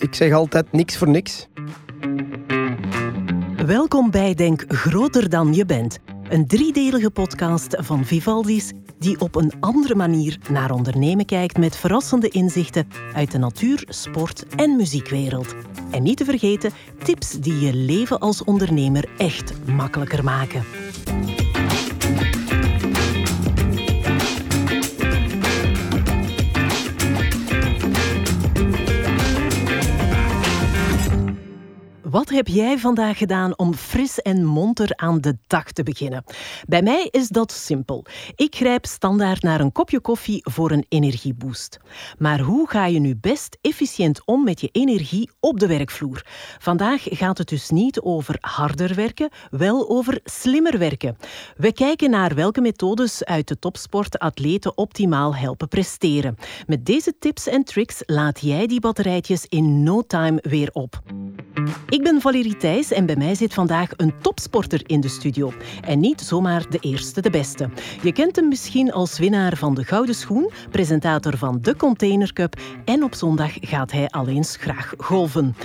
Ik zeg altijd niks voor niks. Welkom bij Denk Groter dan je bent. Een driedelige podcast van Vivaldi's die op een andere manier naar ondernemen kijkt met verrassende inzichten uit de natuur, sport en muziekwereld. En niet te vergeten, tips die je leven als ondernemer echt makkelijker maken. Wat heb jij vandaag gedaan om fris en monter aan de dag te beginnen? Bij mij is dat simpel. Ik grijp standaard naar een kopje koffie voor een energieboost. Maar hoe ga je nu best efficiënt om met je energie op de werkvloer? Vandaag gaat het dus niet over harder werken, wel over slimmer werken. We kijken naar welke methodes uit de topsport atleten optimaal helpen presteren. Met deze tips en tricks laat jij die batterijtjes in no time weer op. ben Valerie Thijs en bij mij zit vandaag een topsporter in de studio. En niet zomaar de eerste, de beste. Je kent hem misschien als winnaar van de Gouden Schoen, presentator van de Container Cup en op zondag gaat hij alleen graag golven.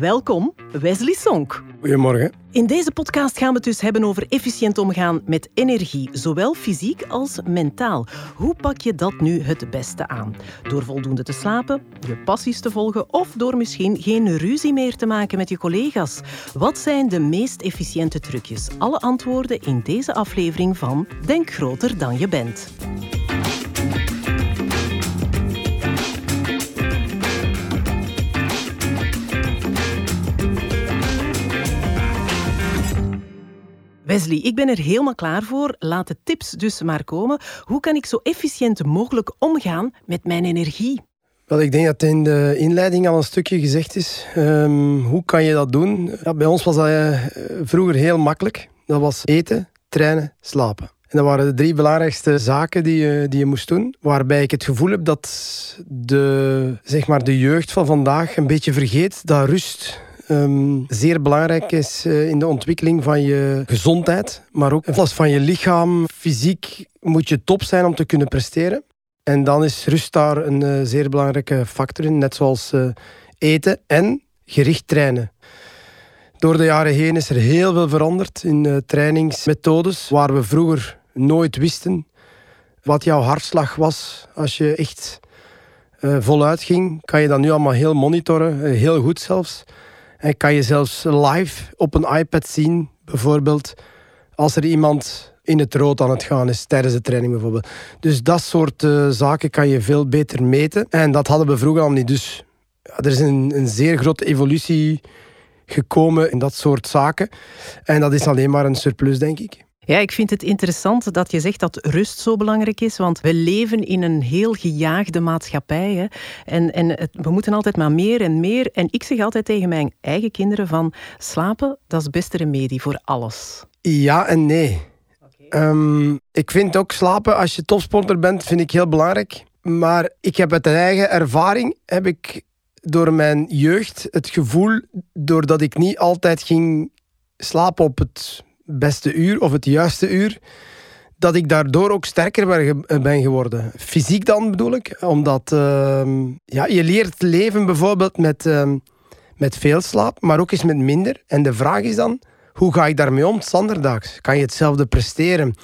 Welkom, Wesley Sonk. Goedemorgen. In deze podcast gaan we het dus hebben over efficiënt omgaan met energie, zowel fysiek als mentaal. Hoe pak je dat nu het beste aan? Door voldoende te slapen, je passies te volgen of door misschien geen ruzie meer te maken met je collega's? Wat zijn de meest efficiënte trucjes? Alle antwoorden in deze aflevering van Denk groter dan je bent. Wesley, ik ben er helemaal klaar voor. Laat de tips dus maar komen. Hoe kan ik zo efficiënt mogelijk omgaan met mijn energie? Wel, ik denk dat in de inleiding al een stukje gezegd is. Um, hoe kan je dat doen? Bij ons was dat uh, vroeger heel makkelijk. Dat was eten, trainen, slapen. En dat waren de drie belangrijkste zaken die je, die je moest doen. Waarbij ik het gevoel heb dat de, zeg maar de jeugd van vandaag een beetje vergeet dat rust um, zeer belangrijk is uh, in de ontwikkeling van je gezondheid, maar ook plaats van je lichaam. Fysiek moet je top zijn om te kunnen presteren. En dan is rust daar een uh, zeer belangrijke factor in, net zoals uh, eten en gericht trainen. Door de jaren heen is er heel veel veranderd in trainingsmethodes, waar we vroeger nooit wisten wat jouw hartslag was als je echt voluit ging. Kan je dat nu allemaal heel monitoren, heel goed zelfs. En kan je zelfs live op een iPad zien, bijvoorbeeld, als er iemand in het rood aan het gaan is tijdens de training bijvoorbeeld. Dus dat soort uh, zaken kan je veel beter meten. En dat hadden we vroeger al niet. Dus ja, er is een, een zeer grote evolutie gekomen in dat soort zaken. En dat is alleen maar een surplus, denk ik. Ja, ik vind het interessant dat je zegt dat rust zo belangrijk is, want we leven in een heel gejaagde maatschappij. Hè? En, en het, we moeten altijd maar meer en meer. En ik zeg altijd tegen mijn eigen kinderen van slapen, dat is beste remedie voor alles. Ja en nee. Okay. Um, ehm, ik vind ook slapen als je topsporter bent, vind ik heel belangrijk. Maar ik heb uit eigen ervaring, heb ik door mijn jeugd het gevoel, doordat ik niet altijd ging slapen op het beste uur of het juiste uur, dat ik daardoor ook sterker ben geworden. Fysiek dan bedoel ik, omdat uh, ja, je leert leven bijvoorbeeld met, uh, met veel slaap, maar ook eens met minder. En de vraag is dan, hoe ga ik daarmee om standaardaags? Kan je hetzelfde presteren?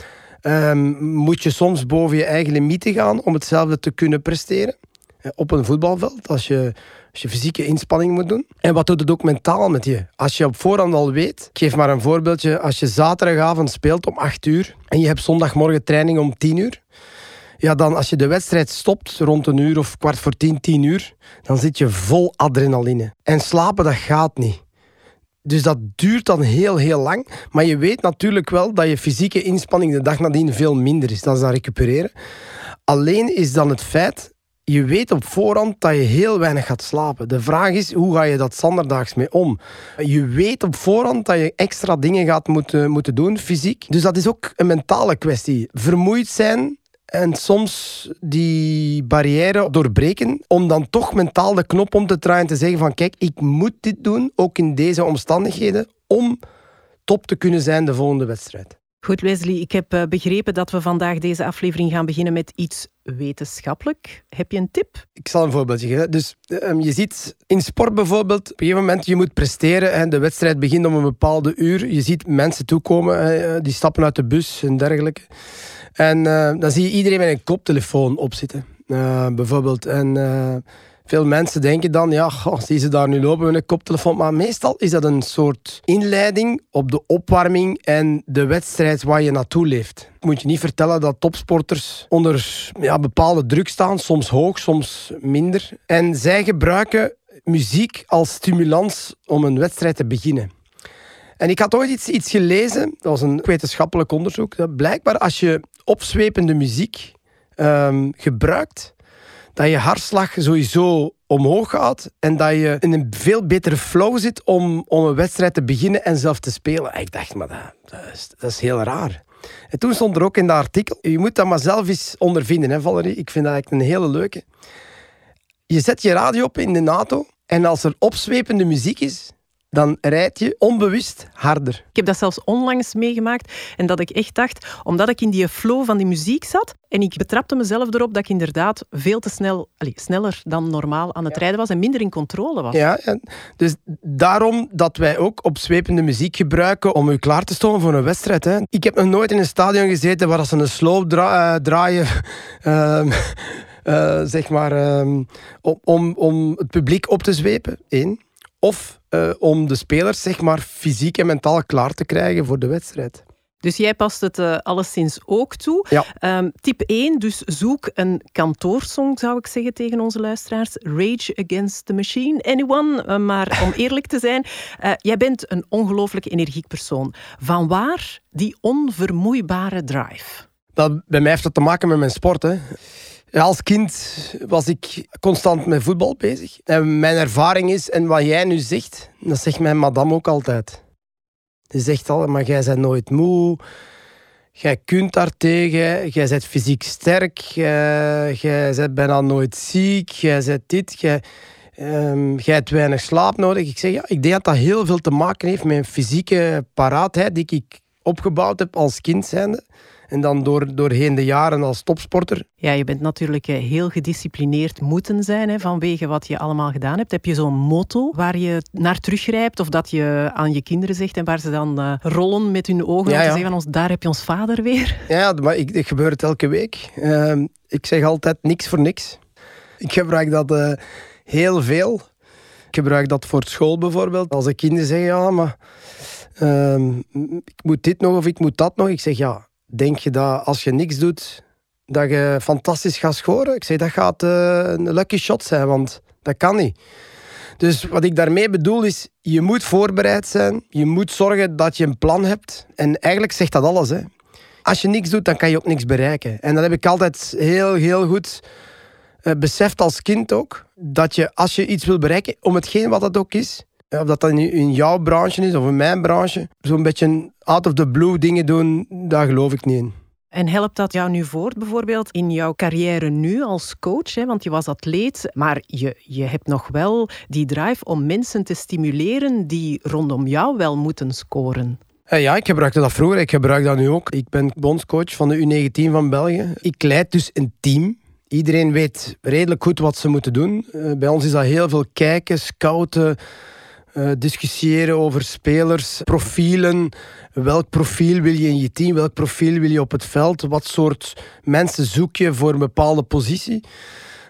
Um, moet je soms boven je eigen limieten gaan om hetzelfde te kunnen presteren? Eh, op een voetbalveld, als je je fysieke inspanning moet doen. En wat doet het ook mentaal met je? Als je op voorhand al weet, ik geef maar een voorbeeldje, als je zaterdagavond speelt om 8 uur en je hebt zondagmorgen training om 10 uur, ja, dan als je de wedstrijd stopt rond een uur of kwart voor tien, tien uur, dan zit je vol adrenaline. En slapen, dat gaat niet. Dus dat duurt dan heel, heel lang. Maar je weet natuurlijk wel dat je fysieke inspanning de dag nadien veel minder is. Dat is dan recupereren. Alleen is dan het feit je weet op voorhand dat je heel weinig gaat slapen. De vraag is, hoe ga je dat zanderdaags mee om? Je weet op voorhand dat je extra dingen gaat moeten, moeten doen, fysiek. Dus dat is ook een mentale kwestie. Vermoeid zijn en soms die barrière doorbreken om dan toch mentaal de knop om te draaien en te zeggen van kijk, ik moet dit doen, ook in deze omstandigheden, om top te kunnen zijn de volgende wedstrijd. Goed, Wesley, ik heb eh, begrepen dat we vandaag deze aflevering gaan beginnen met iets wetenschappelijk. Heb je een tip? Ik zal een voorbeeld geven. Dus ehm, je ziet in sport bijvoorbeeld, op een gegeven moment je moet presteren. en de wedstrijd begint om een bepaalde uur. Je ziet mensen toekomen, eh, die stappen uit de bus en dergelijke. En eh, dan zie je iedereen met een koptelefoon opzitten. bijvoorbeeld. En veel mensen denken dan, ja, goh, zie ze daar nu lopen met een koptelefoon. Maar meestal is dat een soort inleiding op de opwarming en de wedstrijd waar je naartoe leeft. Moet je niet vertellen dat topsporters onder ja, bepaalde druk staan, soms hoog, soms minder. En zij gebruiken muziek als stimulans om een wedstrijd te beginnen. En ik had ooit iets, iets gelezen, dat was een wetenschappelijk onderzoek, dat blijkbaar als je opzwepende muziek um, gebruikt, dat je hartslag sowieso omhoog gaat en dat je in een veel betere flow zit om, om een wedstrijd te beginnen en zelf te spelen. ik dacht, maar dat, dat, is, dat is heel raar. En toen stond er ook in dat artikel, je moet dat maar zelf eens ondervinden, hè, Valerie. Ik vind dat echt een hele leuke. Je zet je radio op in de NATO en als er opzwepende muziek is, dan rijd je onbewust harder. Ik heb dat zelfs onlangs meegemaakt en dat ik echt dacht, omdat ik in die flow van die muziek zat en ik betrapte mezelf erop dat ik inderdaad veel te snel, allez, sneller dan normaal aan het rijden was en minder in controle was. Ja, dus daarom dat wij ook opzwepende muziek gebruiken om u klaar te stomen voor een wedstrijd. Hè. Ik heb nog nooit in een stadion gezeten waar ze een sloop uh, draaien. Uh, uh, zeg maar, ehm, om, om het publiek op te zwepen. Eén. Of uh, om de spelers zeg maar, fysiek en mentaal klaar te krijgen voor de wedstrijd. Dus jij past het uh, alleszins ook toe. Ja. Um, tip 1, dus zoek een kantoorsong, zou ik zeggen tegen onze luisteraars. Rage Against the Machine, anyone? Uh, maar om eerlijk te zijn, uh, jij bent een ongelooflijk energiek persoon. Van waar die onvermoeibare drive? Dat, bij mij heeft dat te maken met mijn sport. Hè. Als kind was ik constant met voetbal bezig. En mijn ervaring is, en wat jij nu zegt, dat zegt mijn madame ook altijd. Die zegt al, maar jij bent nooit moe. Jij kunt daartegen. Jij bent fysiek sterk. Jij, jij bent bijna nooit ziek. Jij bent dit. Jij, um, jij hebt weinig slaap nodig. Ik zeg, ja, ik denk dat dat heel veel te maken heeft met een fysieke paraatheid die ik opgebouwd heb als kind zijnde. En dan door, doorheen de jaren als topsporter. Ja, je bent natuurlijk eh, heel gedisciplineerd moeten zijn hè, vanwege wat je allemaal gedaan hebt. Heb je zo'n motto waar je naar teruggrijpt of dat je aan je kinderen zegt en waar ze dan uh, rollen met hun ogen ja, om te zeggen van ons, daar heb je ons vader weer? Ja, maar ik, ik gebeurt elke week. Uh, ik zeg altijd niks voor niks. Ik gebruik dat uh, heel veel. Ik gebruik dat voor school bijvoorbeeld. Als de kinderen zeggen, ja, maar ehm, ik moet dit nog of ik moet dat nog. Ik zeg, ja, denk je dat als je niks doet, dat je fantastisch gaat scoren? Ik zeg, dat gaat uh, een lucky shot zijn, want dat kan niet. Dus wat ik daarmee bedoel is, je moet voorbereid zijn. Je moet zorgen dat je een plan hebt. En eigenlijk zegt dat alles. Hè. Als je niks doet, dan kan je ook niks bereiken. En dat heb ik altijd heel, heel goed uh, beseft als kind ook. Dat je, als je iets wil bereiken, om hetgeen wat het ook is, of dat dat in jouw branche is of in mijn branche, zo'n beetje out of the blue dingen doen, daar geloof ik niet in. En helpt dat jou nu voort, bijvoorbeeld in jouw carrière nu als coach? Hè? Want je was atleet, maar je, je hebt nog wel die drive om mensen te stimuleren die rondom jou wel moeten scoren. Eh, ja, ik gebruikte dat vroeger. Ik gebruik dat nu ook. Ik ben bondscoach van de U19 van België. Ik leid dus een team. Iedereen weet redelijk goed wat ze moeten doen. Eh, bij ons is dat heel veel kijken, scouten, uh, discussiëren over spelers, profielen. Welk profiel wil je in je team? Welk profiel wil je op het veld? Wat soort mensen zoek je voor een bepaalde positie?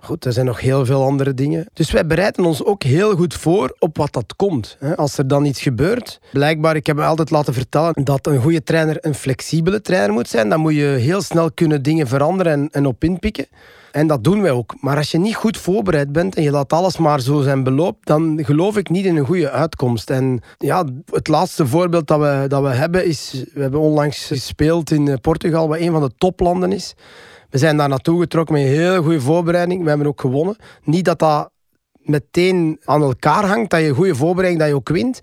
Goed, er zijn nog heel veel andere dingen. Dus wij bereiden ons ook heel goed voor op wat dat komt. Als er dan iets gebeurt. Blijkbaar, ik heb me altijd laten vertellen dat een goede trainer een flexibele trainer moet zijn. Dan moet je heel snel kunnen dingen veranderen en, en op inpikken. En dat doen wij ook. Maar als je niet goed voorbereid bent en je laat alles maar zo zijn beloop, dan geloof ik niet in een goede uitkomst. En ja, het laatste voorbeeld dat we, dat we hebben is, we hebben onlangs gespeeld in eh, Portugal, wat een van de toplanden is. We zijn daar naartoe getrokken met een heel goede voorbereiding. We hebben ook gewonnen. Niet dat dat meteen aan elkaar hangt, dat je goede voorbereiding, dat je ook wint.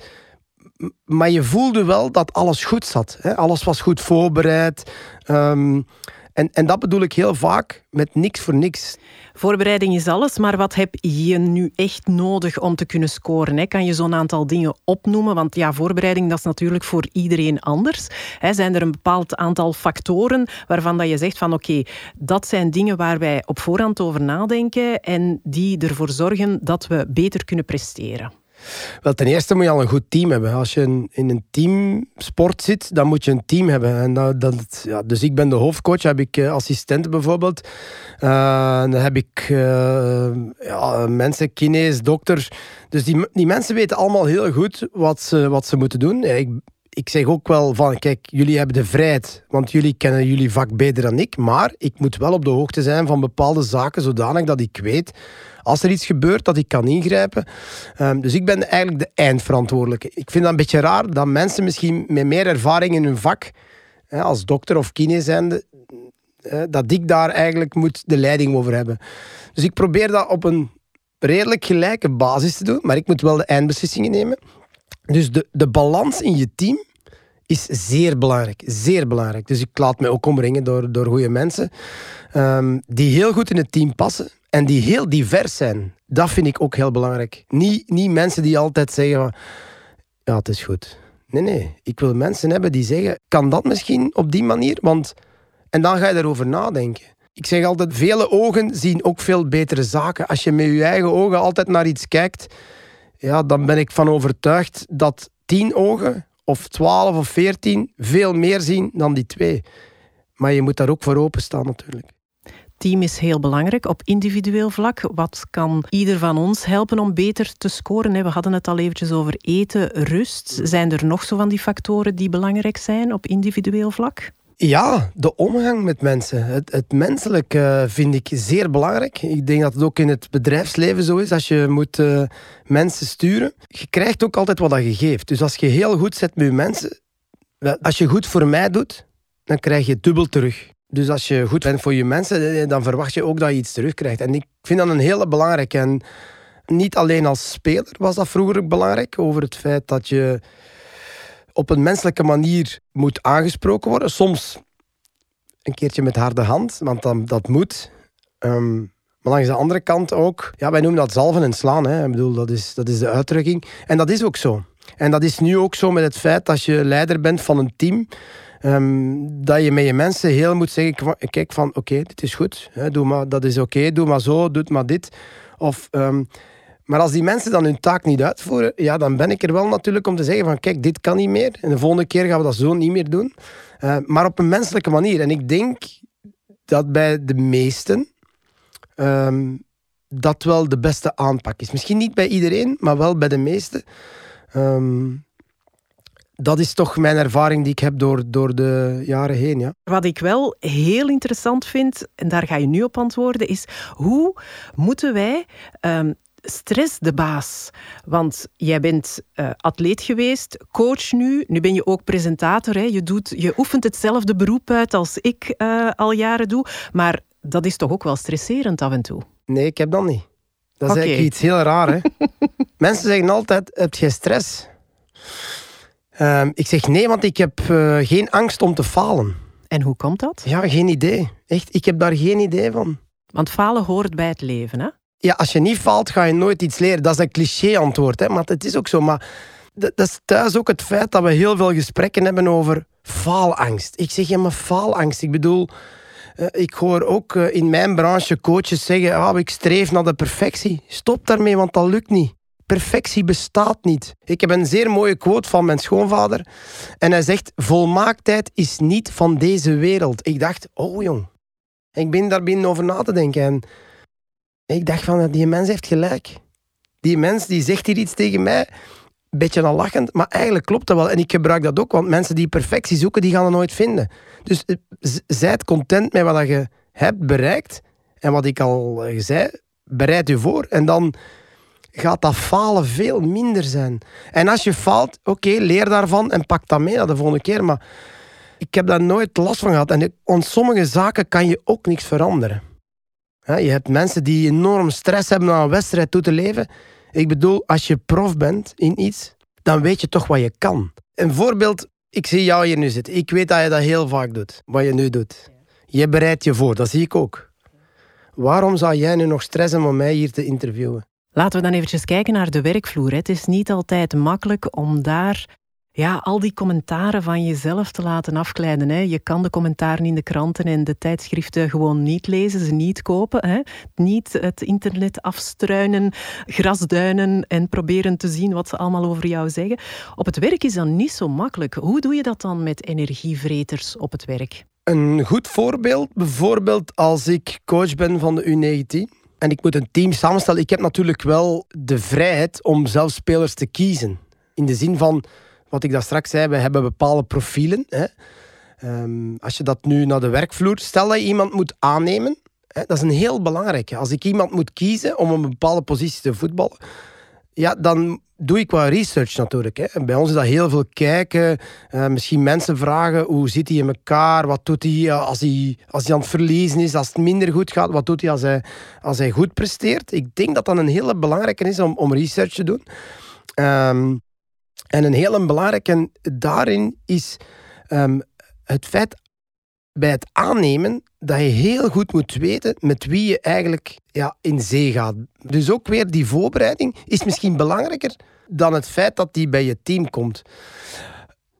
Maar je voelde wel dat alles goed zat. Hè? Alles was goed voorbereid. Um, En, en dat bedoel ik heel vaak met niks voor niks. Voorbereiding is alles, maar wat heb je nu echt nodig om te kunnen scoren? Hè? Kan je zo'n aantal dingen opnoemen? Want ja, voorbereiding dat is natuurlijk voor iedereen anders. Hè? Zijn er een bepaald aantal factoren waarvan dat je zegt van oké, dat zijn dingen waar wij op voorhand over nadenken en die ervoor zorgen dat we beter kunnen presteren? Wel, ten eerste moet je al een goed team hebben. Als je in een teamsport zit, dan moet je een team hebben. En dat, dat, ja, dus ik ben de hoofdcoach, heb ik uh, assistenten bijvoorbeeld. Uh, dan heb ik ja, mensen, kines, dokters. Dus die, die mensen weten allemaal heel goed wat ze, wat ze moeten doen. Ik, ik zeg ook wel van, kijk, jullie hebben de vrijheid, want jullie kennen jullie vak beter dan ik, maar ik moet wel op de hoogte zijn van bepaalde zaken, zodanig dat ik weet als er iets gebeurt, dat ik kan ingrijpen. Um, dus ik ben eigenlijk de eindverantwoordelijke. Ik vind dat een beetje raar dat mensen misschien met meer ervaring in hun vak, hè, als dokter of kine zijnde, hè, dat ik daar eigenlijk moet de leiding over hebben. Dus ik probeer dat op een redelijk gelijke basis te doen, maar ik moet wel de eindbeslissingen nemen. Dus de, de balans in je team is zeer belangrijk. Zeer belangrijk. Dus ik laat me ook omringen door, door goede mensen um, die heel goed in het team passen en die heel divers zijn. Dat vind ik ook heel belangrijk. Niet, niet mensen die altijd zeggen: Ja, het is goed. Nee, nee. Ik wil mensen hebben die zeggen: Kan dat misschien op die manier? Want, en dan ga je erover nadenken. Ik zeg altijd: vele ogen zien ook veel betere zaken. Als je met je eigen ogen altijd naar iets kijkt, ja, dan ben ik van overtuigd dat tien ogen, of twaalf of veertien, veel meer zien dan die twee. Maar je moet daar ook voor openstaan, natuurlijk team is heel belangrijk op individueel vlak. Wat kan ieder van ons helpen om beter te scoren? We hadden het al eventjes over eten, rust. Zijn er nog zo van die factoren die belangrijk zijn op individueel vlak? Ja, de omgang met mensen. Het, het menselijke vind ik zeer belangrijk. Ik denk dat het ook in het bedrijfsleven zo is. Als je moet uh, mensen sturen, je krijgt ook altijd wat je geeft. Dus als je heel goed zet met je mensen, als je goed voor mij doet, dan krijg je dubbel terug. Dus als je goed bent voor je mensen, eh, dan verwacht je ook dat je iets terugkrijgt. En ik vind dat een hele belangrijke. En niet alleen als speler was dat vroeger belangrijk, over het feit dat je op een menselijke manier moet aangesproken worden. Soms een keertje met harde hand, want dan, dat moet. Um, maar langs de andere kant ook, ja, wij noemen dat zalven en slaan. Hè. Ik bedoel, dat is, dat is de uitdrukking. En dat is ook zo. En dat is nu ook zo met het feit dat je leider bent van een team. Ehm, dat je met je mensen heel moet zeggen: kijk, van oké, dit is goed, hè, doe maar, dat is oké, doe maar zo, doe maar dit. Of, um, maar als die mensen dan hun taak niet uitvoeren, ja, dan ben ik er wel natuurlijk om te zeggen: van kijk, dit kan niet meer. En de volgende keer gaan we dat zo niet meer doen. Uh, maar op een menselijke manier. En ik denk dat bij de meesten um, dat wel de beste aanpak is. Misschien niet bij iedereen, maar wel bij de meesten. Um, dat is toch mijn ervaring die ik heb door, door de jaren heen. Ja. Wat ik wel heel interessant vind, en daar ga je nu op antwoorden, is hoe moeten wij um, stress de baas? Want jij bent uh, atleet geweest, coach nu, nu ben je ook presentator. Hè? Je, doet, je oefent hetzelfde beroep uit als ik uh, al jaren doe, maar dat is toch ook wel stresserend af en toe? Nee, ik heb dat niet. Dat is okay. eigenlijk iets heel raar. Hè? Mensen zeggen altijd, heb je stress? Uh, ik zeg nee, want ik heb uh, geen angst om te falen. En hoe komt dat? Ja, geen idee. Echt, ik heb daar geen idee van. Want falen hoort bij het leven, hè? Ja, als je niet faalt, ga je nooit iets leren. Dat is een cliché-antwoord, hè? maar het is ook zo. Maar dat, dat is thuis ook het feit dat we heel veel gesprekken hebben over faalangst. Ik zeg, ja, maar faalangst. Ik bedoel, uh, ik hoor ook uh, in mijn branche coaches zeggen, ah, ik streef naar de perfectie. Stop daarmee, want dat lukt niet. Perfectie bestaat niet. Ik heb een zeer mooie quote van mijn schoonvader. En hij zegt: Volmaaktheid is niet van deze wereld. Ik dacht: Oh jong. Ik ben daar binnen over na te denken. En ik dacht: van, Die mens heeft gelijk. Die mens die zegt hier iets tegen mij. Een beetje al lachend, maar eigenlijk klopt dat wel. En ik gebruik dat ook, want mensen die perfectie zoeken, die gaan het nooit vinden. Dus eh, zijt content met wat je hebt bereikt. En wat ik al eh, zei, bereid je voor. En dan gaat dat falen veel minder zijn. En als je faalt, oké, leer daarvan en pak dat mee naar de volgende keer. Maar ik heb daar nooit last van gehad. En aan sommige zaken kan je ook niks veranderen. Je hebt mensen die enorm stress hebben aan een wedstrijd toe te leven. Ik bedoel, als je prof bent in iets, dan weet je toch wat je kan. Een voorbeeld, ik zie jou hier nu zitten. Ik weet dat je dat heel vaak doet, wat je nu doet. Je bereidt je voor, dat zie ik ook. Waarom zou jij nu nog stressen om mij hier te interviewen? Laten we dan eventjes kijken naar de werkvloer. Het is niet altijd makkelijk om daar ja, al die commentaren van jezelf te laten afglijden. Hè. Je kan de commentaren in de kranten en de tijdschriften gewoon niet lezen, ze niet kopen. Hè. Niet het internet afstruinen, grasduinen en proberen te zien wat ze allemaal over jou zeggen. Op het werk is dat niet zo makkelijk. Hoe doe je dat dan met energievreters op het werk? Een goed voorbeeld, bijvoorbeeld als ik coach ben van de U19 en ik moet een team samenstellen. Ik heb natuurlijk wel de vrijheid om zelf spelers te kiezen. In de zin van wat ik daar straks zei, we hebben bepaalde profielen. Hè. Um, als je dat nu naar de werkvloer, stel dat je iemand moet aannemen, hè, dat is een heel belangrijke. Als ik iemand moet kiezen om een bepaalde positie te voetballen, ja, dan doe ik wat research natuurlijk. Hè. Bij ons is dat heel veel kijken. Uh, misschien mensen vragen hoe zit hij in elkaar? Wat doet hij als, hij als hij aan het verliezen is? Als het minder goed gaat, wat doet hij als hij, als hij goed presteert? Ik denk dat dat een hele belangrijke is om, om research te doen. Um, en een hele belangrijke daarin is um, het feit bij het aannemen dat je heel goed moet weten met wie je eigenlijk ja, in zee gaat. Dus ook weer die voorbereiding is misschien belangrijker dan het feit dat die bij je team komt.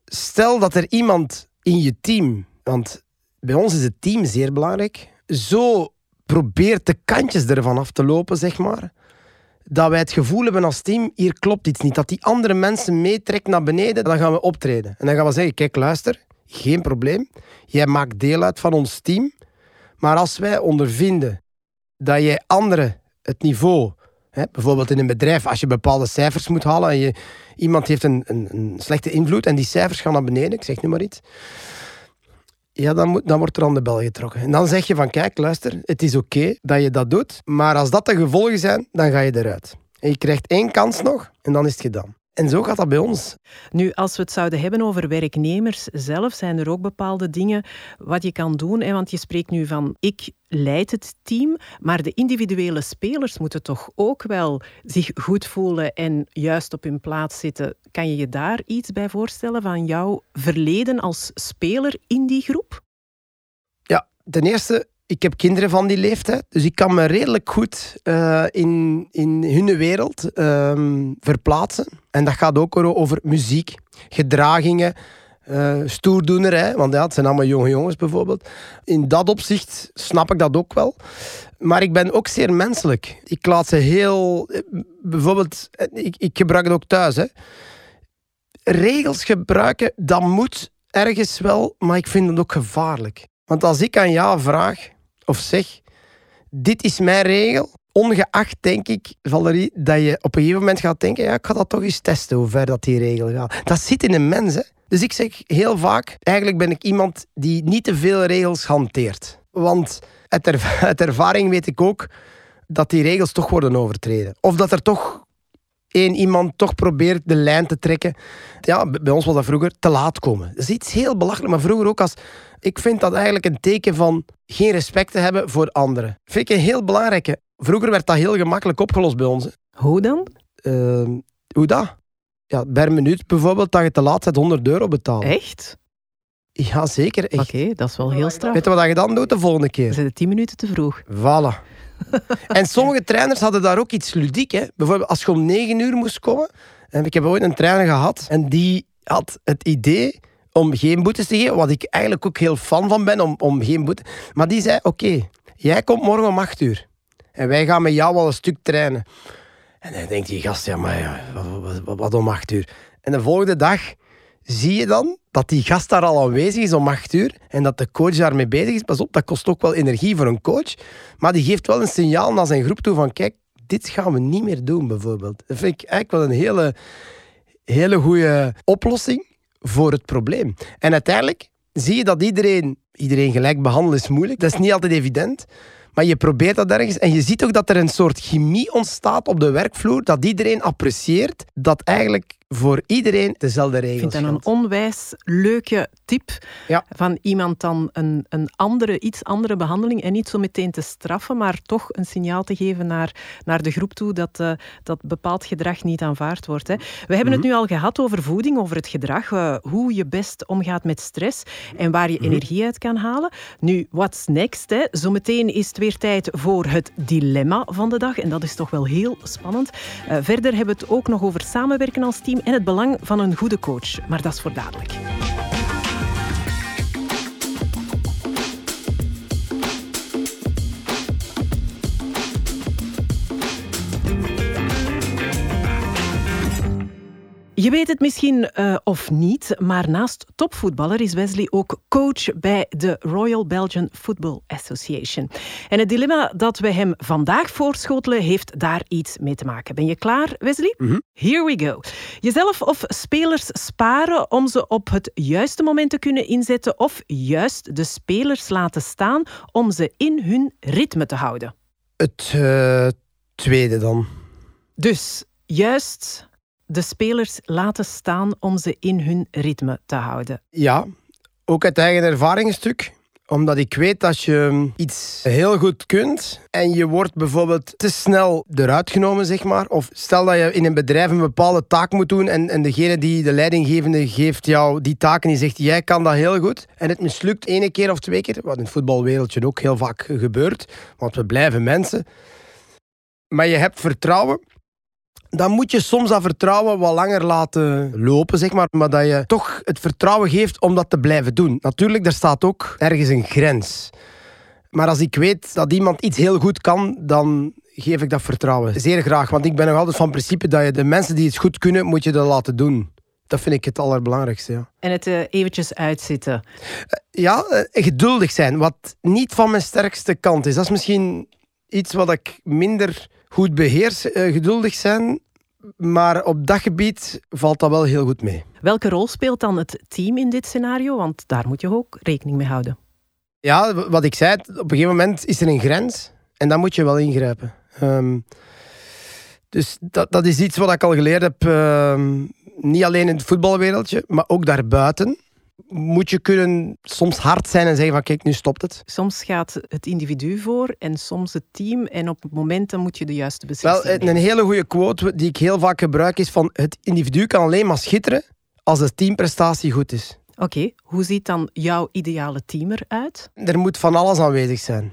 Stel dat er iemand in je team, want bij ons is het team zeer belangrijk, zo probeert de kantjes ervan af te lopen, zeg maar dat wij het gevoel hebben als team, hier klopt iets niet. Dat die andere mensen meetrekt naar beneden, dan gaan we optreden. En dan gaan we zeggen, kijk luister, geen probleem. Jij maakt deel uit van ons team. Maar als wij ondervinden dat jij anderen het niveau, bijvoorbeeld in een bedrijf, als je bepaalde cijfers moet halen en je, iemand heeft een, een, een slechte invloed en die cijfers gaan naar beneden, ik zeg nu maar iets ja, dan, dan wordt er aan de bel getrokken. En dan zeg je van, kijk, luister, het is oké dat je dat doet, maar als dat de gevolgen zijn, dan ga je eruit. En je krijgt één kans nog en dan is het gedaan. En zo gaat dat bij ons. Nu, als we het zouden hebben over werknemers zelf, zijn er ook bepaalde dingen wat je kan doen. Hè? Want je spreekt nu van ik leid het team, maar de individuele spelers moeten toch ook wel zich goed voelen en juist op hun plaats zitten. Kan je je daar iets bij voorstellen van jouw verleden als speler in die groep? Ja, ten eerste ik heb kinderen van die leeftijd, dus ik kan me redelijk goed uh, in, in hun wereld uh, verplaatsen. En dat gaat ook over muziek, gedragingen, uh, stoerdoener, want ja, het zijn allemaal jonge jongens bijvoorbeeld. In dat opzicht snap ik dat ook wel. Maar ik ben ook zeer menselijk. Ik laat ze heel... Bijvoorbeeld, ik, ik gebruik het ook thuis. Hè. Regels gebruiken, dat moet ergens wel, maar ik vind het ook gevaarlijk. Want als ik aan jou vraag, of zeg, dit is mijn regel, ongeacht denk ik, Valerie, dat je op een gegeven moment gaat denken, ja, ik ga dat toch eens testen, hoe ver dat die regel gaat. Dat zit in een mens, hè. Dus ik zeg heel vaak, eigenlijk ben ik iemand die niet te veel regels hanteert. Want uit, ervaring weet ik ook dat die regels toch worden overtreden. Of dat er toch één iemand toch probeert de lijn te trekken. Ja, bij ons was dat vroeger te laat komen. Dat is iets heel belachelijk. Maar vroeger ook als... Ik vind dat eigenlijk een teken van geen respect te hebben voor anderen. Vind ik een heel belangrijke. Vroeger werd dat heel gemakkelijk opgelost bij ons. Hoe dan? Uh, hoe dat? Ja, per minuut bijvoorbeeld dat je te laat zet 100 euro betalen. Echt? Ja, zeker. Oké, dat is wel heel straf. Weet je wat je dan doet de volgende keer? Dan zit 10 minuten te vroeg. Voilà. en sommige trainers hadden daar ook iets ludiek. Hè. Bijvoorbeeld als je om 9 uur moest komen. En ik heb ooit een trainer gehad en die had het idee om geen boetes te geven, wat ik eigenlijk ook heel fan van ben, om, om geen boete. Maar die zei, oké, jij komt morgen om 8 uur. En wij gaan met jou al een stuk trainen. En dan denkt die gast, ja, maar wat, wat, wat om 8 uur? En de volgende dag zie je dan dat die gast daar al aanwezig is om acht uur en dat de coach daarmee bezig is. Pas op, dat kost ook wel energie voor een coach. Maar die geeft wel een signaal naar zijn groep toe van kijk, dit gaan we niet meer doen bijvoorbeeld. Dat vind ik eigenlijk wel een hele, hele goede oplossing voor het probleem. En uiteindelijk zie je dat iedereen, iedereen gelijk behandelen is moeilijk. Dat is niet altijd evident. Maar je probeert dat ergens en je ziet ook dat er een soort chemie ontstaat op de werkvloer, dat iedereen apprecieert dat eigenlijk voor iedereen dezelfde regels Ik vind dat een onwijs leuke tip van iemand dan een, een andere, iets andere behandeling en niet zo meteen te straffen, maar toch een signaal te geven naar, naar de groep toe dat, uh, dat bepaald gedrag niet aanvaard wordt. Hè. We hebben het mhm. nu al gehad over voeding, over het gedrag, uh, hoe je best omgaat met stress en waar je mhm. energie uit kan halen. Nu, what's next? Hè? Zometeen is het weer tijd voor het dilemma van de dag en dat is toch wel heel spannend. Uh, verder hebben we het ook nog over samenwerken als team en het belang van een goede coach. Maar dat is voor dadelijk. Je weet het misschien uh, of niet, maar naast topvoetballer is Wesley ook coach bij de Royal Belgian Football Association. En het dilemma dat we hem vandaag voorschotelen heeft daar iets mee te maken. Ben je klaar, Wesley? Mm -hmm. Here we go. Jezelf of spelers sparen om ze op het juiste moment te kunnen inzetten of juist de spelers laten staan om ze in hun ritme te houden? Het uh, tweede dan. Dus juist de spelers laten staan om ze in hun ritme te houden. Ja, ook uit eigen ervaringsstuk omdat ik weet dat je iets heel goed kunt en je wordt bijvoorbeeld te snel eruit genomen, zeg maar. Of stel dat je in een bedrijf een bepaalde taak moet doen en, en degene die de leidinggevende geeft jou die taak en die zegt jij kan dat heel goed. En het mislukt ene keer of twee keer, wat in het voetbalwereldje ook heel vaak gebeurt, want we blijven mensen. Maar je hebt vertrouwen dan moet je soms dat vertrouwen wat langer laten lopen, zeg maar. Maar dat je toch het vertrouwen geeft om dat te blijven doen. Natuurlijk, daar staat ook ergens een grens. Maar als ik weet dat iemand iets heel goed kan, dan geef ik dat vertrouwen. Zeer graag, want ik ben nog altijd van principe dat je de mensen die het goed kunnen, moet je dat laten doen. Dat vind ik het allerbelangrijkste. Ja. En het uh, eventjes uitzitten. Uh, ja, uh, geduldig zijn. Wat niet van mijn sterkste kant is. Dat is misschien iets wat ik minder goed beheers, geduldig zijn. Maar op dat gebied valt dat wel heel goed mee. Welke rol speelt dan het team in dit scenario? Want daar moet je ook rekening mee houden. Ja, wat ik zei, op een gegeven moment is er een grens en dan moet je wel ingrijpen. Um, dus dat, dat is iets wat ik al geleerd heb, um, niet alleen in het voetbalwereldje, maar ook daarbuiten moet je kunnen soms hard zijn en zeggen van kijk, nu stopt het. Soms gaat het individu voor en soms het team. En op momenten moet je de juiste beslissing Wel, Een hele goede quote die ik heel vaak gebruik is van het individu kan alleen maar schitteren als de teamprestatie goed is. Oké, hoe ziet dan jouw ideale team eruit? Er moet van alles aanwezig zijn.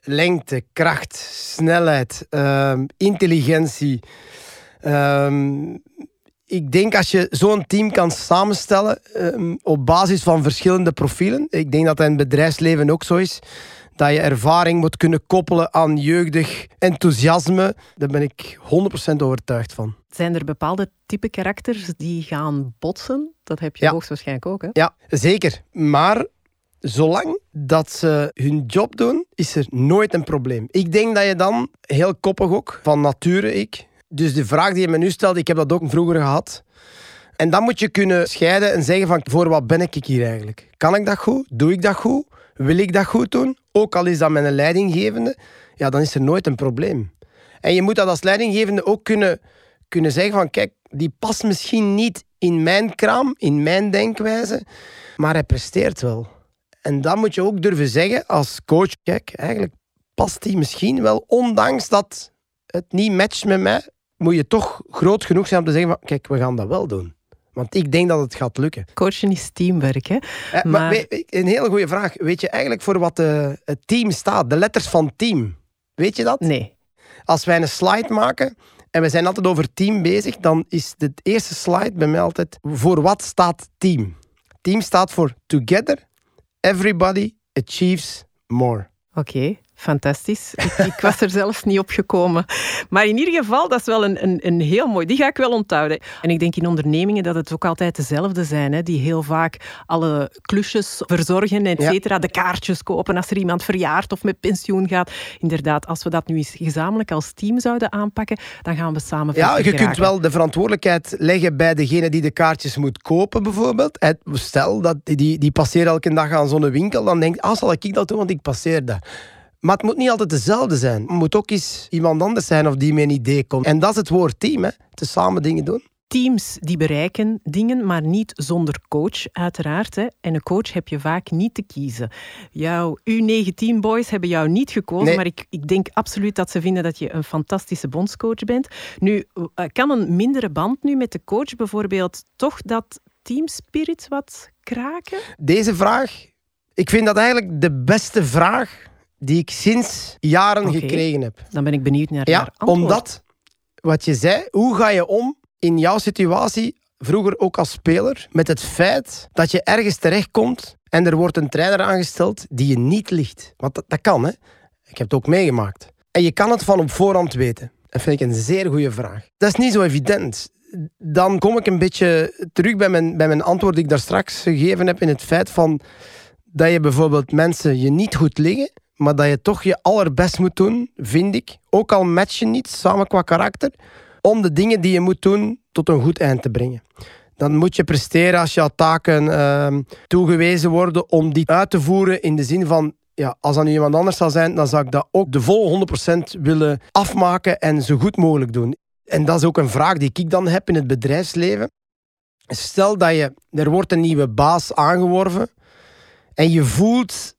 Lengte, kracht, snelheid, uh, intelligentie, uh, ik denk als je zo'n team kan samenstellen um, op basis van verschillende profielen. Ik denk dat dat in het bedrijfsleven ook zo is. Dat je ervaring moet kunnen koppelen aan jeugdig enthousiasme. Daar ben ik 100% overtuigd van. Zijn er bepaalde type karakters die gaan botsen? Dat heb je ja. hoogstwaarschijnlijk ook, hè? Ja, zeker. Maar zolang dat ze hun job doen, is er nooit een probleem. Ik denk dat je dan, heel koppig ook, van nature ik, dus de vraag die je me nu stelt, ik heb dat ook vroeger gehad. En dan moet je kunnen scheiden en zeggen van voor wat ben ik hier eigenlijk? Kan ik dat goed? Doe ik dat goed? Wil ik dat goed doen? Ook al is dat een leidinggevende, ja, dan is er nooit een probleem. En je moet dat als leidinggevende ook kunnen, kunnen zeggen van kijk, die past misschien niet in mijn kraam, in mijn denkwijze, maar hij presteert wel. En dan moet je ook durven zeggen als coach, kijk, eigenlijk past die misschien wel, ondanks dat het niet matcht met mij, moet je toch groot genoeg zijn om te zeggen van, kijk, we gaan dat wel doen. Want ik denk dat het gaat lukken. Coachen is teamwerk, hè? Eh, maar... een hele goede vraag. Weet je eigenlijk voor wat de, het team staat? De letters van team. Weet je dat? Nee. Als wij een slide maken en we zijn altijd over team bezig, dan is de eerste slide bij mij altijd voor wat staat team? Team staat voor together, everybody achieves more. Oké. Fantastisch. Ik, ik, was er zelfs niet op gekomen. Maar in ieder geval, dat is wel een, een, een, heel mooi. Die ga ik wel onthouden. En ik denk in ondernemingen dat het ook altijd dezelfde zijn. Hè, die heel vaak alle klusjes verzorgen, et cetera. De kaartjes kopen als er iemand verjaart of met pensioen gaat. Inderdaad, als we dat nu eens gezamenlijk als team zouden aanpakken, dan gaan we samen Ja, je kunt wel de verantwoordelijkheid leggen bij degene die de kaartjes moet kopen, bijvoorbeeld. Stel, dat die, die passeert elke dag aan zo'n winkel. Dan denkt, ah, zal ik dat doen, want ik passeer daar. Maar het moet niet altijd dezelfde zijn. Het moet ook eens iemand anders zijn of die met een idee komt. En dat is het woord team, hè. Te samen dingen doen. teams die bereiken dingen, maar niet zonder coach, uiteraard. Hè. En een coach heb je vaak niet te kiezen. Jouw U19 boys hebben jou niet gekozen, maar ik, ik denk absoluut dat ze vinden dat je een fantastische bondscoach bent. Nu, eh, kan een mindere band nu met de coach bijvoorbeeld toch dat teamspirit wat kraken? Deze vraag, ik vind dat eigenlijk de beste vraag die ik sinds jaren gekregen heb. Dan ben ik benieuwd naar ja, haar antwoord. Omdat, wat je zei, hoe ga je om in jouw situatie, vroeger ook als speler, met het feit dat je ergens terechtkomt en er wordt een trainer aangesteld die je niet ligt. Want dat, dat kan, hè. Ik heb het ook meegemaakt. En je kan het van op voorhand weten. Dat vind ik een zeer goede vraag. Dat is niet zo evident. Dan kom ik een beetje terug bij mijn, bij mijn antwoord die ik daar straks gegeven heb in het feit van dat je bijvoorbeeld mensen je niet goed liggen, maar dat je toch je allerbest moet doen, vind ik. Ook al match je niet, samen qua karakter, om de dingen die je moet doen tot een goed eind te brengen. Dan moet je presteren als je taken uh, toegewezen worden om die uit te voeren in de zin van ja, als dat nu iemand anders zou zijn, dan zou ik dat ook de volle 100% willen afmaken en zo goed mogelijk doen. En dat is ook een vraag die ik dan heb in het bedrijfsleven. Stel dat je, er wordt een nieuwe baas aangeworven en je voelt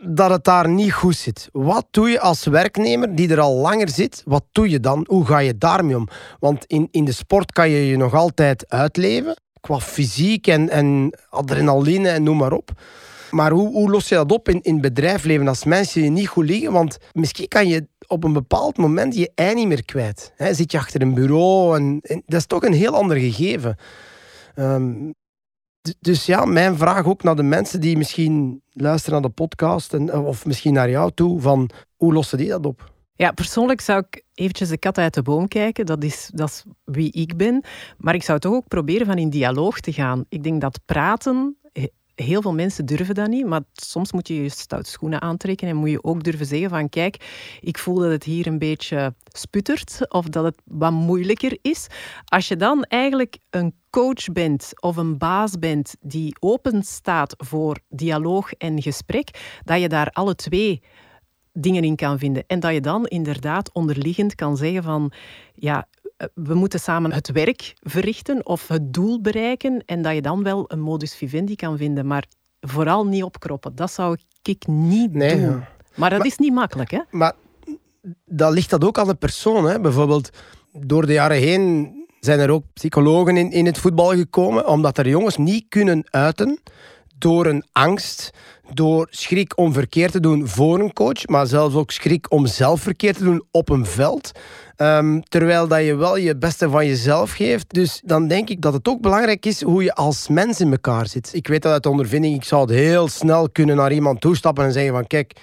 dat het daar niet goed zit. Wat doe je als werknemer die er al langer zit? Wat doe je dan? Hoe ga je daarmee om? Want in, in de sport kan je je nog altijd uitleven. Qua fysiek en, en adrenaline en noem maar op. Maar hoe, hoe los je dat op in, in bedrijfsleven als mensen je niet goed liggen? Want misschien kan je op een bepaald moment je ei niet meer kwijt. zit je achter een bureau en, dat is toch een heel ander gegeven. Ehm, dus ja, mijn vraag ook naar de mensen die misschien luisteren naar de podcast en, of misschien naar jou toe, van hoe lossen die dat op? Ja, persoonlijk zou ik eventjes de kat uit de boom kijken. Dat is, dat is wie ik ben. Maar ik zou toch ook proberen van in dialoog te gaan. Ik denk dat praten heel veel mensen durven dat niet, maar soms moet je je stoute schoenen aantrekken en moet je ook durven zeggen van kijk, ik voel dat het hier een beetje sputtert of dat het wat moeilijker is. Als je dan eigenlijk een coach bent of een baas bent die open staat voor dialoog en gesprek, dat je daar alle twee dingen in kan vinden. En dat je dan inderdaad onderliggend kan zeggen van ja, we moeten samen het werk verrichten of het doel bereiken en dat je dan wel een modus vivendi kan vinden, maar vooral niet opkroppen. Dat zou ik niet doen. Maar dat is niet makkelijk, hè? Maar dat ligt dat ook aan de persoon. Hè? Bijvoorbeeld, door de jaren heen zijn er ook psychologen in, in het voetbal gekomen, omdat er jongens niet kunnen uiten door een angst, door schrik om verkeerd te doen voor een coach, maar zelfs ook schrik om zelf verkeerd te doen op een veld. Ehm, terwijl dat je wel je beste van jezelf geeft. Dus dan denk ik dat het ook belangrijk is hoe je als mens in elkaar zit. Ik weet dat uit ondervinding, ik zou het heel snel kunnen naar iemand toestappen en zeggen van kijk,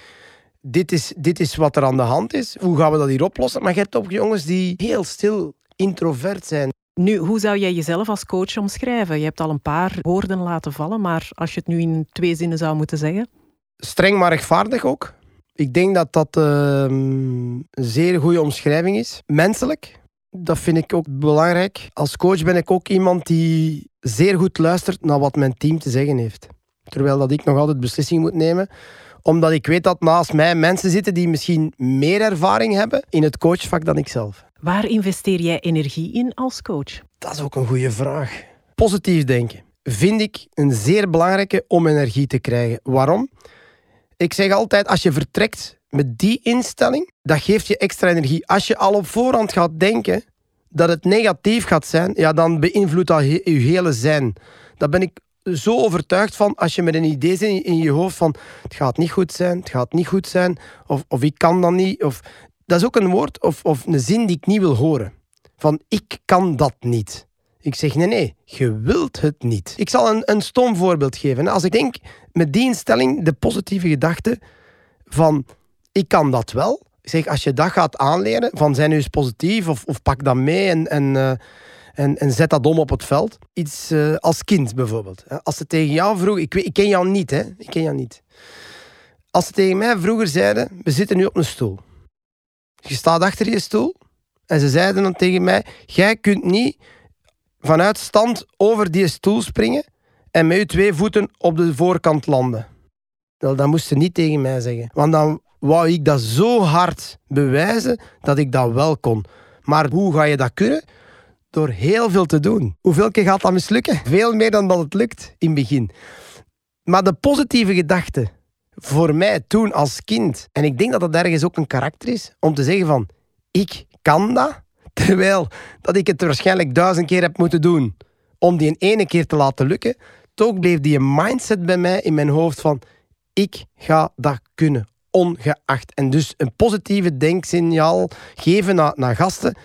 dit is, dit is wat er aan de hand is. Hoe gaan we dat hier oplossen? Maar je hebt ook jongens die heel stil, introvert zijn. Nu, hoe zou jij jezelf als coach omschrijven? Je hebt al een paar woorden laten vallen, maar als je het nu in twee zinnen zou moeten zeggen? Streng maar rechtvaardig ook. Ik denk dat dat ehm, een zeer goede omschrijving is. Menselijk, dat vind ik ook belangrijk. Als coach ben ik ook iemand die zeer goed luistert naar wat mijn team te zeggen heeft. Terwijl dat ik nog altijd beslissingen moet nemen omdat ik weet dat naast mij mensen zitten die misschien meer ervaring hebben in het coachvak dan ik zelf. Waar investeer jij energie in als coach? Dat is ook een goede vraag. Positief denken vind ik een zeer belangrijke om energie te krijgen. Waarom? Ik zeg altijd, als je vertrekt met die instelling, dat geeft je extra energie. Als je al op voorhand gaat denken dat het negatief gaat zijn, ja, dan beïnvloedt dat je hele zijn. Daar ben ik zo overtuigd van, als je met een idee zit in je hoofd van het gaat niet goed zijn, het gaat niet goed zijn, of, of ik kan dat niet. Of, dat is ook een woord of, of een zin die ik niet wil horen. Van ik kan dat niet. Ik zeg nee, nee, je wilt het niet. Ik zal een, een stom voorbeeld geven. Als ik denk met die instelling, de positieve gedachte van ik kan dat wel. Ik zeg, als je dat gaat aanleren, van zijn nu eens positief of, of pak dat mee en, en, uh, en, en, zet dat om op het veld. Iets uh, als kind bijvoorbeeld. Als ze tegen jou vroegen, ik, ik ken jou niet, hè? Ik ken jou niet. Als ze tegen mij vroeger zeiden, we zitten nu op een stoel. Je staat achter je stoel en ze zeiden dan tegen mij, jij kunt niet vanuit stand over die stoel springen en met je twee voeten op de voorkant landen. Wel, dat moest ze niet tegen mij zeggen. Want dan wou ik dat zo hard bewijzen dat ik dat wel kon. Maar hoe ga je dat kunnen? Door heel veel te doen. Hoeveel keer gaat dat mislukken? Veel meer dan dat het lukt in het begin. Maar de positieve gedachte voor mij toen als kind, en ik denk dat dat ergens ook een karakter is, om te zeggen van, ik kan dat, terwijl dat ik het waarschijnlijk duizend keer heb moeten doen om die een ene keer te laten lukken, toch bleef die mindset bij mij in mijn hoofd van, ik ga dat kunnen, ongeacht. En dus een positieve denksignaal geven naar gasten,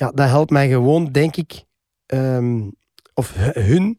ja, dat helpt mij gewoon, denk ik, ehm, of hun,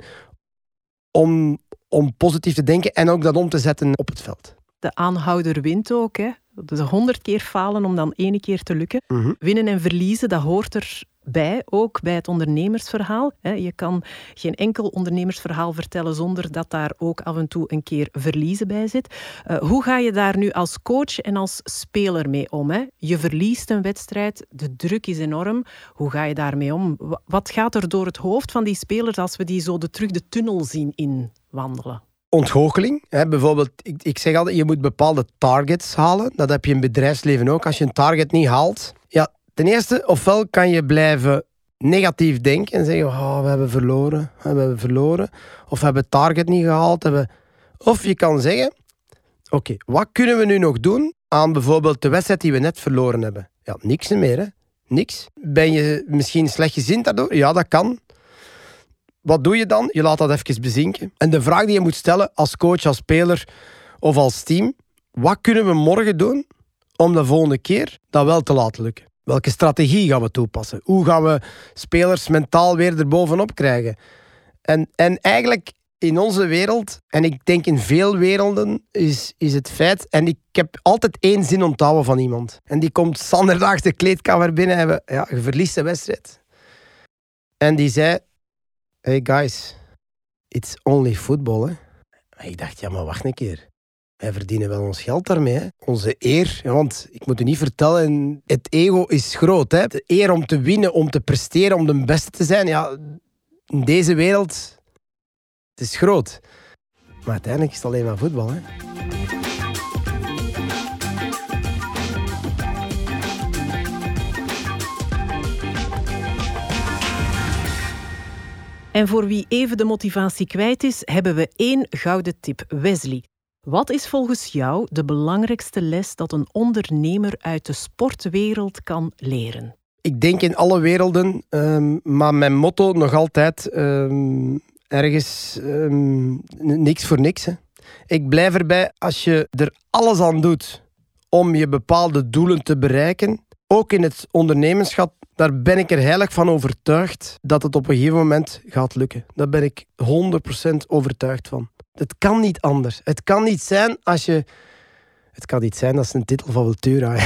om, om positief te denken en ook dat om te zetten op het veld. De aanhouder wint ook. Hè? Dus honderd keer falen om dan ene keer te lukken. Mhm. Winnen en verliezen, dat hoort erbij, ook bij het ondernemersverhaal. Je kan geen enkel ondernemersverhaal vertellen zonder dat daar ook af en toe een keer verliezen bij zit. Eh, hoe ga je daar nu als coach en als speler mee om? Je verliest een wedstrijd, de druk is enorm. Hoe ga je daarmee om? Wat gaat er door het hoofd van die spelers als we die zo de, terug de tunnel zien inwandelen? ontgoocheling. Hè. Bijvoorbeeld, ik, ik zeg altijd, je moet bepaalde targets halen. Dat heb je in bedrijfsleven ook. Als je een target niet haalt, ja, ten eerste, ofwel kan je blijven negatief denken en zeggen, oh, we hebben verloren, we hebben verloren. Of we hebben het target niet gehaald. Hebben... Of je kan zeggen, oké, wat kunnen we nu nog doen aan bijvoorbeeld de wedstrijd die we net verloren hebben? Ja, niks meer, hè. Niks. Ben je misschien slecht gezind daardoor? Ja, dat kan. Wat doe je dan? Je laat dat even bezinken. En de vraag die je moet stellen als coach, als speler of als team: wat kunnen we morgen doen om de volgende keer dat wel te laten lukken? Welke strategie gaan we toepassen? Hoe gaan we spelers mentaal weer erbovenop krijgen? En, en eigenlijk in onze wereld, en ik denk in veel werelden, is, is het feit. En ik heb altijd één zin onthouden van iemand. En die komt zanderdag de kleedkamer binnen en we, ja, je verliest de wedstrijd. En die zei: hey guys, it's only football. Hè? ik dacht, ja, maar wacht een keer. Wij verdienen wel ons geld daarmee. Onze eer. Want ik moet u niet vertellen, het ego is groot. Hè? De eer om te winnen, om te presteren, om de beste te zijn. Ja, in deze wereld, het is groot. Maar uiteindelijk is het alleen maar voetbal. Hè? En voor wie even de motivatie kwijt is, hebben we één gouden tip. Wesley, wat is volgens jou de belangrijkste les dat een ondernemer uit de sportwereld kan leren? Ik denk in alle werelden, um, maar mijn motto nog altijd um, ergens um, niks voor niks. Ik blijf erbij, als je er alles aan doet om je bepaalde doelen te bereiken, ook in het ondernemerschap, daar ben ik er heilig van overtuigd dat het op een gegeven moment gaat lukken. Daar ben ik 100% overtuigd van. Het kan niet anders. Het kan niet zijn als je. Het kan niet zijn, dat is een titel van Vultura.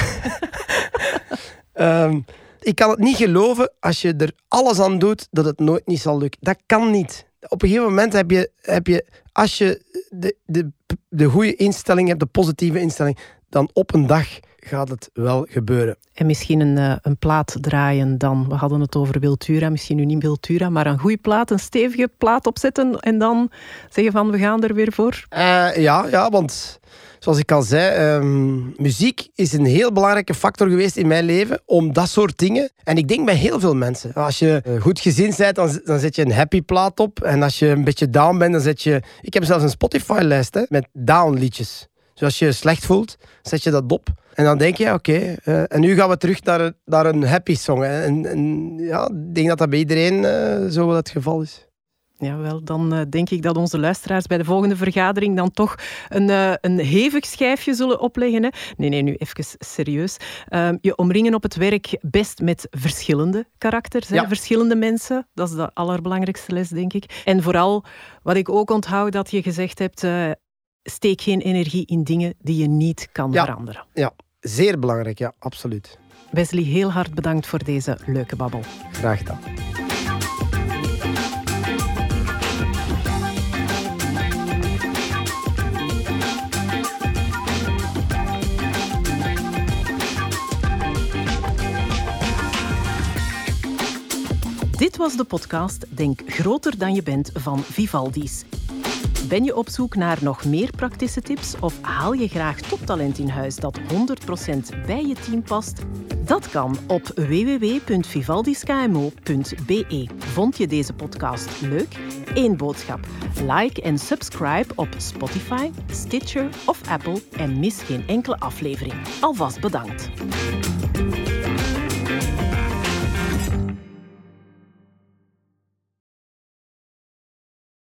um, ik kan het niet geloven als je er alles aan doet dat het nooit niet zal lukken. Dat kan niet. Op een gegeven moment heb je, heb je als je de, de, de goede instelling hebt, de positieve instelling, dan op een dag gaat het wel gebeuren. En misschien een, uh, een plaat draaien dan. We hadden het over Wiltura, misschien nu niet Wiltura, maar een goede plaat, een stevige plaat opzetten en dan zeggen van we gaan er weer voor? Uh, ja, ja, want zoals ik al zei, um, muziek is een heel belangrijke factor geweest in mijn leven om dat soort dingen. En ik denk bij heel veel mensen. Als je goed gezien bent, dan, dan zet je een happy plaat op. En als je een beetje down bent, dan zet je... Ik heb zelfs een Spotify-lijst met down liedjes. Dus als je je slecht voelt, zet je dat op. En dan denk je, oké, okay, uh, en nu gaan we terug naar, naar een happy song. Hè. En, en, ja, ik denk dat dat bij iedereen uh, zo wel het geval is. Ja, wel, dan uh, denk ik dat onze luisteraars bij de volgende vergadering dan toch een, een hevig schijfje zullen opleggen. Hè? Nee, nee, nu even serieus. Uh, je omringen op het werk best met verschillende karakters, hè? Verschillende mensen. Dat is de allerbelangrijkste les, denk ik. En vooral, wat ik ook onthoud, dat je gezegd hebt, steek geen energie in dingen die je niet kan ja, veranderen. Ja, zeer belangrijk, ja, absoluut. Wesley, heel hard bedankt voor deze leuke babbel. Graag gedaan. Dit was de podcast Denk groter dan je bent van Vivaldi's. Ben je op zoek naar nog meer praktische tips of haal je graag toptalent in huis dat 100% bij je team past? Dat kan op www.vivaldisKMO.be. Vond je deze podcast leuk? Eén boodschap. Like en subscribe op Spotify, Stitcher of Apple en mis geen enkele aflevering. Alvast bedankt.